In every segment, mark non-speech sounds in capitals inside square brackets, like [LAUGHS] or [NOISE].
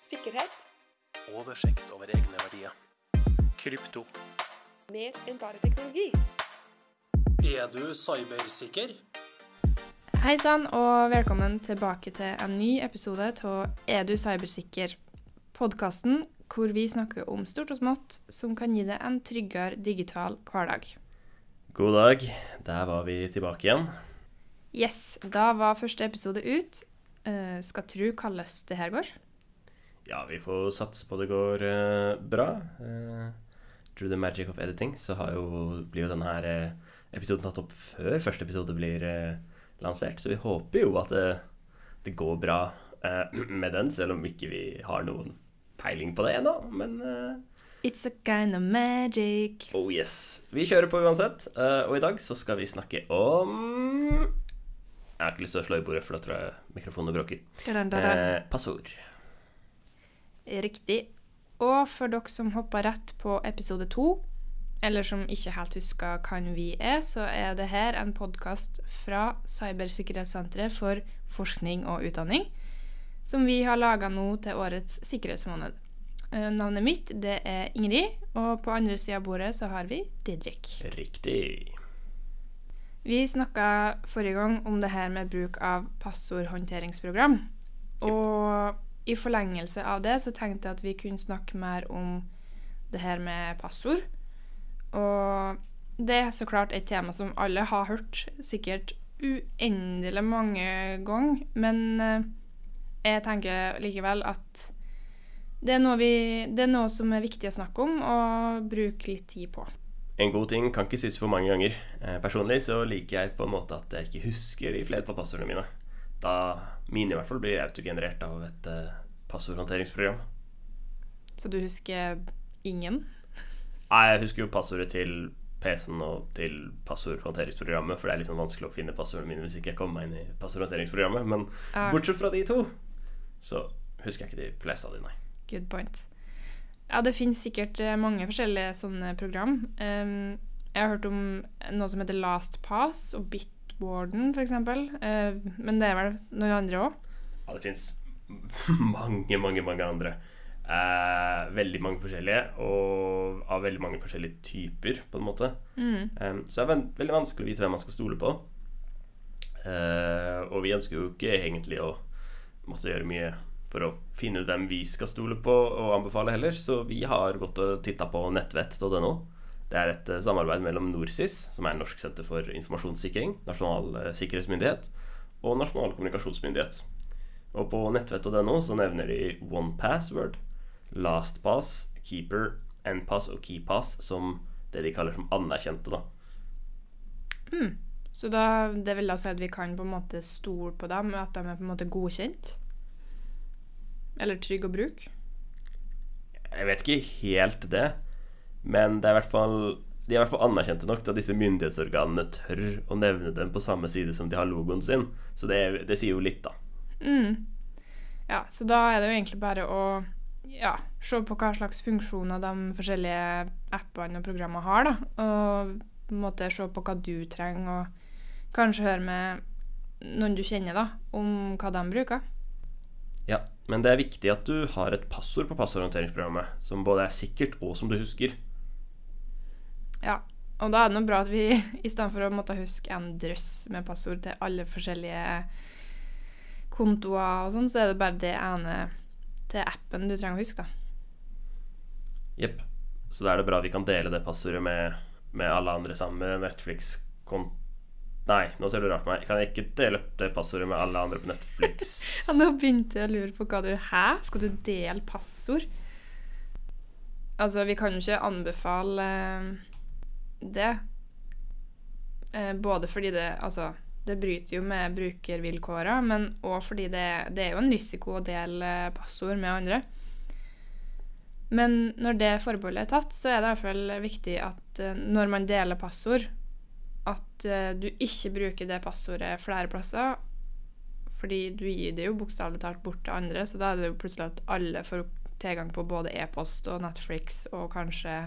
Sikkerhet. Oversikt over egne verdier. Krypto. Mer enn bare teknologi. Er du cybersikker? Hei sann, og velkommen tilbake til en ny episode av Er du cybersikker? Podkasten hvor vi snakker om stort og smått som kan gi deg en tryggere digital hverdag. God dag. Der var vi tilbake igjen. Yes, da var første episode ut. Uh, skal tru hvordan det her går. Ja, vi får satse på det går eh, bra. Eh, through the magic of editing så har jo, blir jo denne her eh, episoden tatt opp før første episode blir lansert, så vi håper jo at det, går bra med den, selv om ikke vi har noen peiling på det ennå. Men It's a kind of magic. oh yes. Vi kjører på uansett, eh, og i dag så skal vi snakke om Jeg har ikke lyst til å slå i bordet, for da tror jeg mikrofonene bråker. Eh, passord. Riktig. Og for dere som hoppa rett på episode to, eller som ikke helt husker hvem vi er, så er det her en podkast fra Cybersikkerhetssenteret for forskning og utdanning, som vi har laga nå til årets sikkerhetsmåned. Eh, Navnet mitt det er Ingrid, og på andre sida av bordet så har vi Didrik. Riktig. Vi snakka forrige gang om det her med bruk av passordhåndteringsprogram. Og i forlengelse av det så tenkte jeg at vi kunne snakke mer om det her med passord. Og det er så klart et tema som alle har hørt sikkert uendelig mange ganger, men eh, jeg tenker likevel at det er, vi, det er noe som er viktig å snakke om og bruke litt tid på. En god ting kan ikke sies for mange ganger. Eh, personlig så liker jeg på en måte at jeg ikke husker de fleste av passordene mine. Da mine i hvert fall blir autogenerert av et eh, passordhåndteringsprogram. Så du husker ingen? Nei, jeg husker jo passordet til PC-en og til passordhåndteringsprogrammet, for det er litt sånn vanskelig å finne passordene mine hvis ikke jeg kommer meg inn i passordhåndteringsprogrammet. Men Ja. bortsett fra de to, så husker jeg ikke de fleste av de, nei. Good point. Ja, det finnes sikkert eh, mange forskjellige sånne program. Um, jeg har hørt om noe som heter LastPass og Bitwarden, f.eks. Uh, men det er vel noen andre òg? Ja, det fins [LAUGHS] mange, mange, mange andre. Eh, veldig mange forskjellige, og av veldig mange forskjellige typer, på en måte. Em, så det er veldig vanskelig å vite hvem man skal stole på. Eh, og vi ønsker jo ikke egentlig å måtte gjøre mye for å finne ut hvem vi skal stole på og anbefale heller, så vi har gått og titta på nettvett.no. Det er et eh, samarbeid mellom NorSIS, som er Norsk senter for informasjonssikring, Nasjonal eh, sikkerhetsmyndighet, og Nasjonal kommunikasjonsmyndighet. Og på nettvett.no så nevner de OnePassword, LastPass, Keeper, NPass og KeyPass som det de kaller som anerkjente, da. Så da, det vil da si at vi kan på en måte stole på dem, at de er på en måte godkjent? Eller trygge å bruke? Jeg vet ikke helt det, men det er i hvert fall de er i hvert fall anerkjente nok til at disse myndighetsorganene tør å nevne dem på samme side som de har logoen sin. Så det, det sier jo litt, da. Ja, så da er det jo egentlig bare å ja, se på hva slags funksjoner de forskjellige appene og programmene har, da. Og på en måte se på hva du trenger, og kanskje høre med noen du kjenner, da, om hva de bruker. Ja, Men det er viktig at du har et passord på passordhåndteringsprogrammet, som både er sikkert og som du husker. Ja, og da er det noe bra at vi [LAUGHS] i stedet for å måtte huske en drøss med passord til alle forskjellige kontoer og sånn, så er det bare det ene til appen du trenger å huske, da. Jepp. Så da er det bra vi kan dele det passordet med, med alle andre sammen med Netflix-konto. Nei, nå ser du rart på meg. Kan jeg ikke dele det passordet med alle andre på Netflix? [LAUGHS] Ja, nå begynte jeg å lure på hva du Hæ? Skal du dele passord? Altså, vi kan jo ikke anbefale eh, det. Eh, både fordi det Altså, det bryter jo med brukervilkåra, men òg fordi det, det er jo en risiko å dele eh, passord med andre. Men når det forbeholdet er tatt, så er det i hvert fall viktig at eh, når man deler passord, at eh, du ikke bruker det passordet flere plasser, fordi du gir det jo bokstavelig talt bort til andre, så da er det jo plutselig at alle får tilgang på både e-post og Netflix og kanskje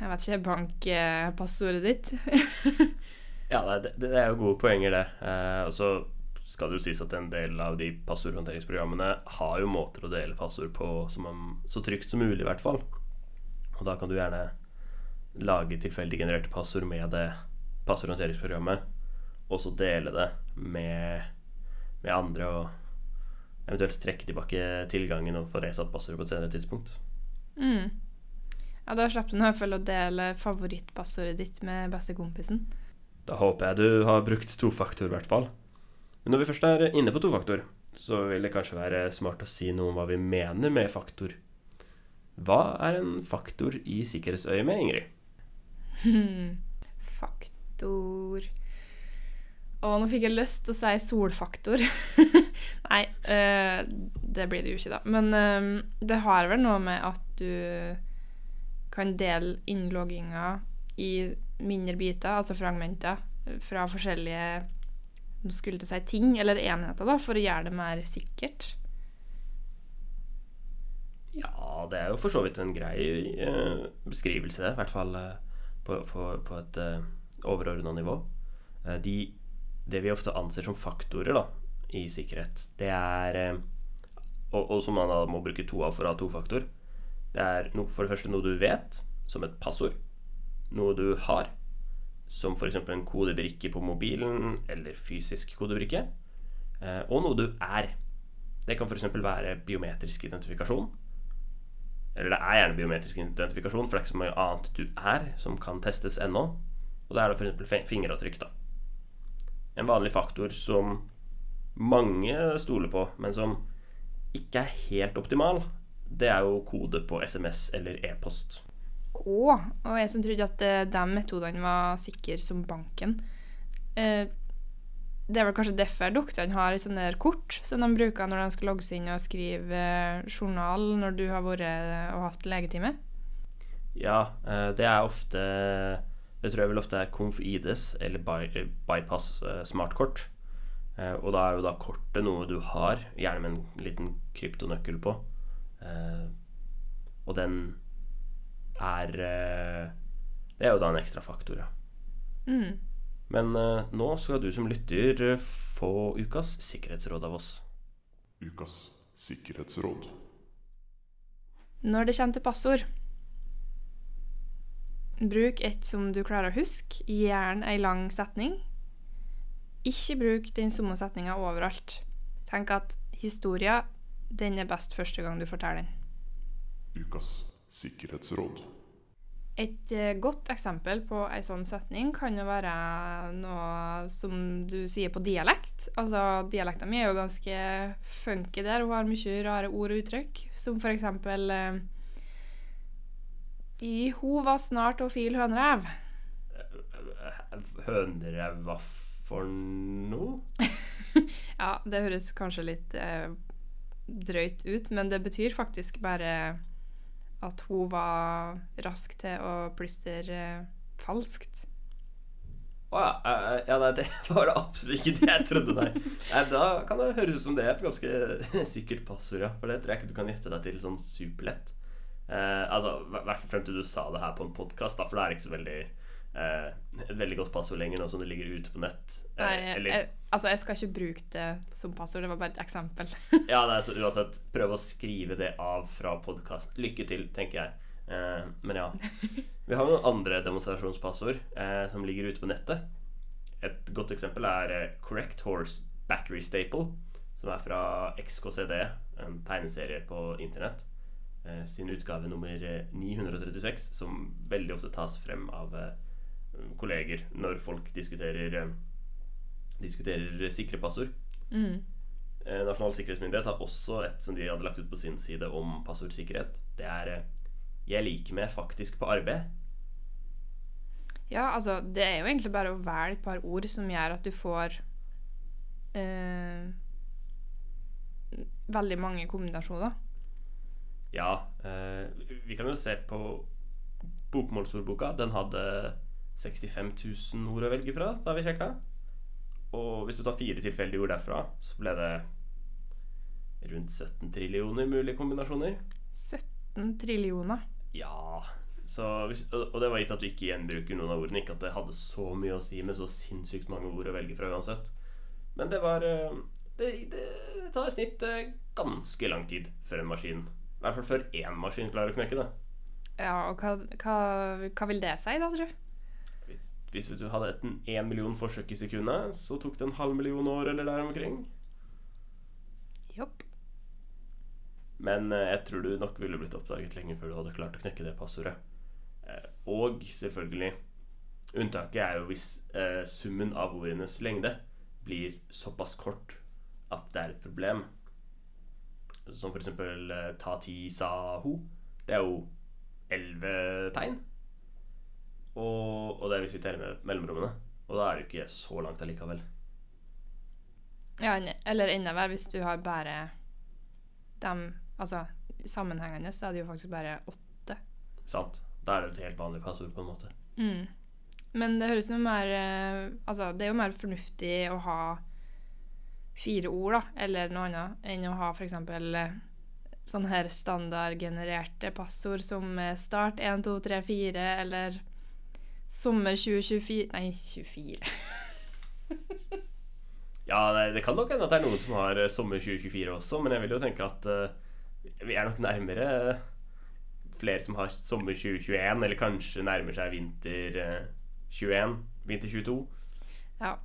jeg vet ikke bankpassordet ditt. [LAUGHS] Ja, det, det, er jo gode poenger, det. Eh, og så skal det jo sies at en del av de passordhåndteringsprogrammene har jo måter å dele passord på om, så trygt som mulig, i hvert fall. Og da kan du gjerne lage tilfeldig genererte passord med det passordhåndteringsprogrammet, og så dele det med, med andre og eventuelt trekke tilbake tilgangen og få resatt passordet på et senere tidspunkt. Mm. Ja, da slapp du i hvert fall å dele favorittpassordet ditt med bestekompisen. Da håper jeg du har brukt tofaktor, i hvert fall. Men når vi først er inne på tofaktor, så vil det kanskje være smart å si noe om hva vi mener med faktor. Hva er en faktor i sikkerhetsøyet med, Ingrid? [LAUGHS] Faktor Å, nå fikk jeg lyst til å si solfaktor. [LAUGHS] Nei, øh, det blir det jo ikke, da. Men øh, det har vel noe med at du kan dele innlogginga i mindre biter, altså fragmenter, fra forskjellige nå skulle det si ting, eller enheter, da, for å gjøre det mer sikkert. Ja, det er jo for så vidt en grei eh, beskrivelse. I hvert fall eh, på, på, på et eh, overordna nivå. Eh, de, det vi ofte anser som faktorer da, i sikkerhet, det er eh, og, og som man da må bruke to av for å ha to faktor. Det er no, for det første noe du vet, som et passord. Noe du har, som f.eks. en kodebrikke på mobilen eller fysisk kodebrikke. Eh, og noe du er. Det kan f.eks. være biometrisk identifikasjon. Eller det er gjerne biometrisk identifikasjon, for det er ikke så mye annet du er som kan testes ennå. Og det er da f.eks. fingeravtrykk. da. En vanlig faktor som mange stoler på, men som ikke er helt optimal, det er jo kode på SMS eller e-post. Å, og jeg som trodde at eh, de metodene var sikre som banken. Eh, det er vel kanskje derfor doktorene har et sånt der kort som de bruker når de skal logge seg inn og skrive eh, journal når du har vært og hatt legetime? Ja, det er ofte Det tror jeg vel ofte er Conf-IDs eller by, Bypass smartkort. Og da er jo da kortet noe du har, gjerne med en liten kryptonøkkel på. Og den er eh, Det er jo da en ekstra faktor, ja. Mm. Men eh, nå skal du som lytter eh, få ukas sikkerhetsråd av oss. Ukas sikkerhetsråd. Når det kommer til passord Bruk et som du klarer å huske, gjerne ei lang setning. Ikke bruk den samme setninga overalt. Tenk at historia, den er best første gang du forteller den. Ukas sikkerhetsråd. Et eh, godt eksempel på ei sånn setning kan jo være noe som du sier på dialekt. Altså, dialekta mi er jo ganske funky der. Hun har mye rare ord og uttrykk. Som for eksempel eh, I Hun var snart å file hønerev. Hønerev, hva for noe? [LAUGHS] Ja, det høres kanskje litt eh, drøyt ut, men det betyr faktisk bare at hun var rask til å plystre eh, falskt. Å ja. eh, ja nei, det [LAUGHS] var absolutt ikke det jeg trodde, nei. nei. Da kan det høres ut som det er et ganske [LAUGHS] sikkert passord, ja. For det tror jeg ikke du kan gjette deg til sånn superlett. Eh, altså, i hvert fall frem til du sa det her på en podkast, for det er ikke så veldig eh, et veldig godt passord lenger nå som det ligger ute på nett. Eh, Nei, eller, jeg, altså, jeg skal ikke bruke det som passord, det var bare et eksempel. ja, [LAUGHS] nei, så uansett, prøv å skrive det av fra podkast. Lykke til, tenker jeg. Eh, men ja. Vi har noen andre demonstrasjonspassord eh, som ligger ute på nettet. Et godt eksempel er eh, Correct Horse Battery Staple, som er fra XKCD, en tegneserie på internett. Eh, sin utgave nummer eh, 936, som veldig ofte tas frem av kolleger når folk diskuterer, eh, diskuterer sikre passord. Mm. Eh, Nasjonal sikkerhetsmyndighet har også et som de hadde lagt ut på sin side om passordsikkerhet. Det er eh, 'Jeg liker meg faktisk på arbeid'. Ja, altså, det er jo egentlig bare å velge et par ord som gjør at du får eh, veldig mange kombinasjoner. Ja, eh, vi kan jo se på bokmålsordboka. Den hadde 65 000 ord å velge fra da vi sjekka. Og hvis du tar fire tilfeldige ord derfra, så ble det rundt 17 trillioner mulige kombinasjoner. 17 trillioner. Ja så hvis, og det var gitt at du ikke gjenbruker noen av ordene. Ikke at det hadde så mye å si med så sinnssykt mange ord å velge fra uansett. Men det var eh, Det, det, det tar i snitt eh, ganske lang tid før en maskin I hvert fall før én maskin klarer å knekke det. Ja, og hva, hva, hva vil det si, da, tror du? Hvis du hadde et én million forsøk i sekundet, så tok det en halv million år eller der omkring. Jopp. Men eh, jeg tror du nok ville blitt oppdaget lenge før du hadde klart å knekke det passordet. Eh, og selvfølgelig Unntaket er jo hvis eh, summen av ordenes lengde blir såpass kort at det er et problem. Som for eksempel eh, ta ti sa ho. Det er jo elleve tegn. Og, og det er hvis vi teller med mellomrommene. Og da er det jo ikke så langt allikevel. Ja, eller enda verre hvis du har bare dem Altså, sammenhengende så er det jo faktisk bare åtte. Sant? Da er det et helt vanlig passord, på en måte. Mm. Men det høres noe mer eh, Altså, det er jo mer fornuftig å ha fire ord, da, eller noe annet, enn å ha eksempel eh, sånn her standardgenererte passord som eh, start 1, 2, 3, 4, eller sommer 2024 Nei, 24. [LAUGHS] Ja, det, det kan nok hende at det er noen som har eh, sommer 2024 også, men jeg vil jo tenke at uh, vi er nok nærmere uh, flere som har sommer 2021, eller kanskje nærmer seg vinter uh, 21, vinter 22. Ja.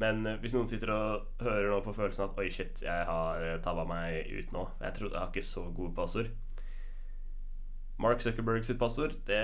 Men hvis noen sitter og hører nå på følelsen at oi, shit, jeg har tabba meg ut nå, jeg, tror, jeg har ikke så gode passord Mark Zuckerberg sitt passord det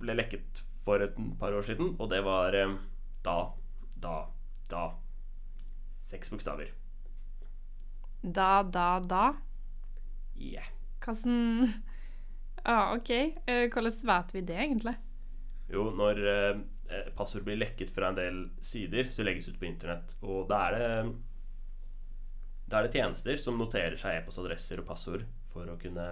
ble lekket for et par år siden, og det var eh, da, da, da Seks bokstaver. Da, da, da. Yeah. Hvordan [LAUGHS] Ja, OK. Eh, Hvordan vet vi det, egentlig? Jo, når eh, passord blir lekket fra en del sider, så legges ut på internett. Og da er det Da er det tjenester som noterer seg e-postadresser og passord for å kunne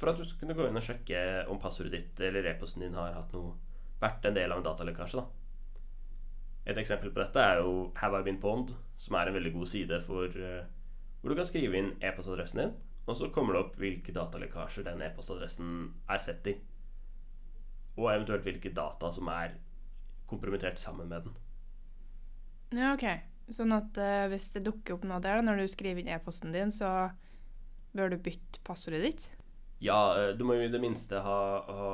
For at du skal kunne gå inn og sjekke om passordet ditt eller e-posten din har noe vært en del av en datalekkasje. da Et eksempel på dette er jo Have I Been Pwned, som er en veldig god side for eh, hvor du kan skrive inn e-postadressen din, og så kommer det opp hvilke datalekkasjer den e-postadressen er sett i og eventuelt hvilke data som er kompromittert sammen med den. Ja, OK. Sånn at uh, hvis det dukker opp noe der da, når du skriver inn e-posten din, så bør du bytte passordet ditt? Ja, eh, du må jo i det minste ha, ha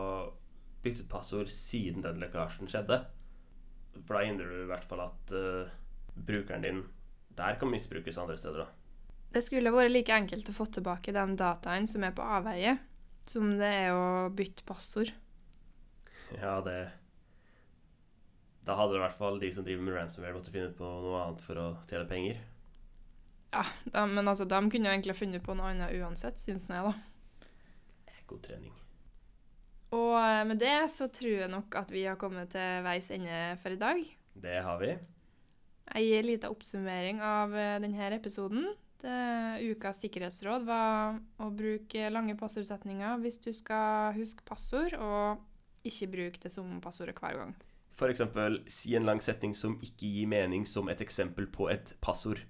byttet passord siden den lekkasjen skjedde. For da hindrer du i hvert fall at uh, brukeren din der kan misbrukes andre steder. da. Det skulle vært like enkelt å få tilbake de dataene som er på avveie, som det er å bytte passord. Ja, det Da hadde i hvert fall de som driver med ransomware, måtte finne på noe annet for å tjene penger. Ja, de, men altså, de kunne jo egentlig funnet på noe annet uansett, syns jeg, da. God trening. Og eh, med det så tror jeg nok at vi har kommet til veis ende for i dag. Det har vi. Jeg gir en liten oppsummering av eh, denne episoden. Det, ukas sikkerhetsråd var å bruke lange passordsetninger hvis du skal huske passord, og ikke bruke det som passordet hver gang. Eksempel si en lang setning som ikke gir mening som et eksempel på et passord.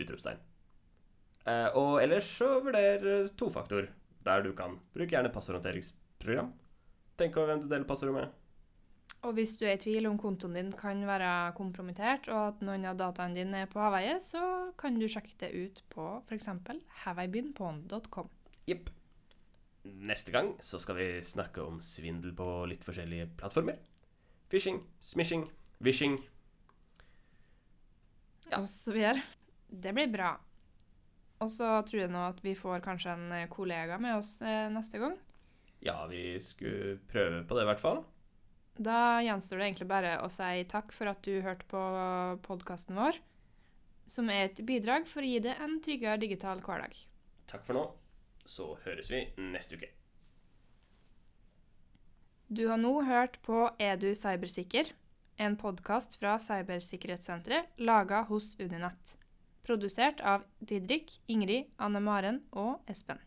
Utropstegn. Eh, og ellers så vurder tofaktor, der du kan. Bruk gjerne passordhåndteringsprogram. Tenk over hvem du deler passordet med. Og hvis du er i tvil om kontoen din kan være kompromittert, og at noen av dataene dine er på avveie, så kan du sjekke det ut på f.eks. haveibeenpon.com. Jepp. Neste gang så skal vi snakke om svindel på litt forskjellige plattformer. Phishing, smishing, vishing. Og så videre. Det blir bra. Og så tror jeg nå at vi får kanskje en eh, kollega med oss eh, neste gang. Ja, vi skulle prøve på det i hvert fall. Da gjenstår det egentlig bare å si takk for at du hørte på podkasten vår, som er et bidrag for å gi deg en tryggere digital hverdag. Takk for nå. Så høres vi neste uke. Du har nå hørt på Er du cybersikker? En podkast fra Cybersikkerhetssenteret laga hos Uninett. Produsert av Didrik, Ingrid, Anne Maren og Espen.